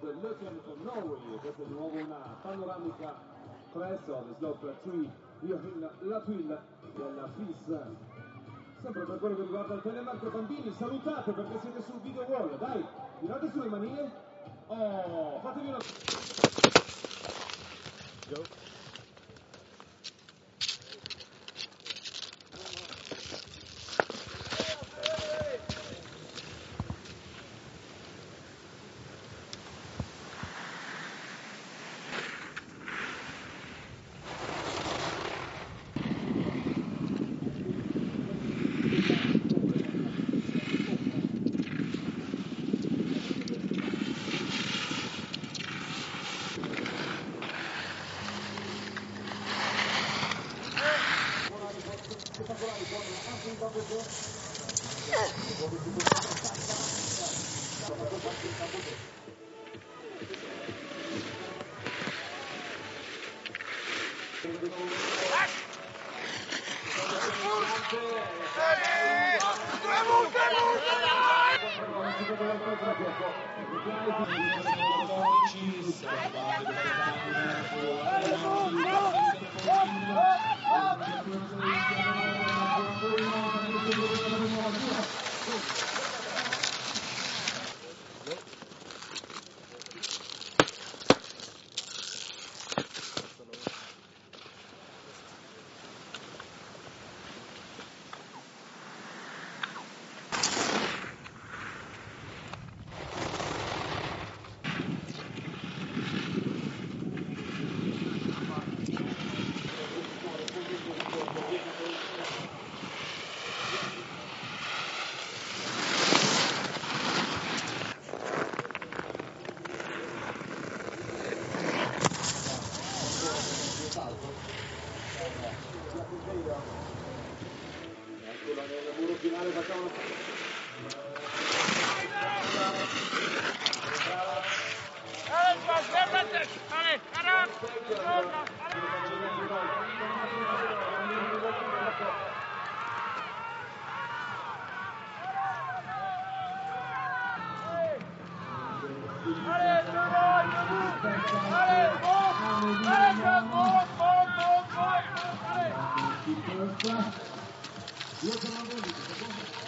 Löken from Norway, questa è di nuovo una panoramica 3 the slope 3 Joachim Latwil della FIS. Sempre per quello che riguarda il telemarco bambini, salutate perché siete sul video wall, dai, tirate sulle manine. Oh, fatevi una... Go. Oh, Allez, go, go, go, go, go, go, allez. Dia terlalu.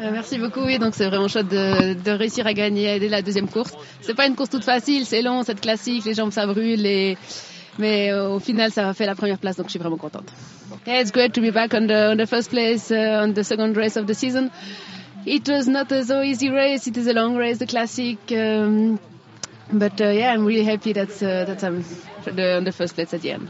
Euh, merci beaucoup. Oui, donc c'est vraiment chouette de, de, réussir à gagner dès la deuxième course. C'est pas une course toute facile, c'est long, c'est classique, les jambes ça brûle, et... mais euh, au final ça a fait la première place, donc je suis vraiment contente. Yeah, it's great to be back on the, on the first place uh, on the second race of the season. It was not a so easy race. It is a long race, the classic. Um, but uh, yeah, I'm really happy that uh, that I'm the, on the first place at the end.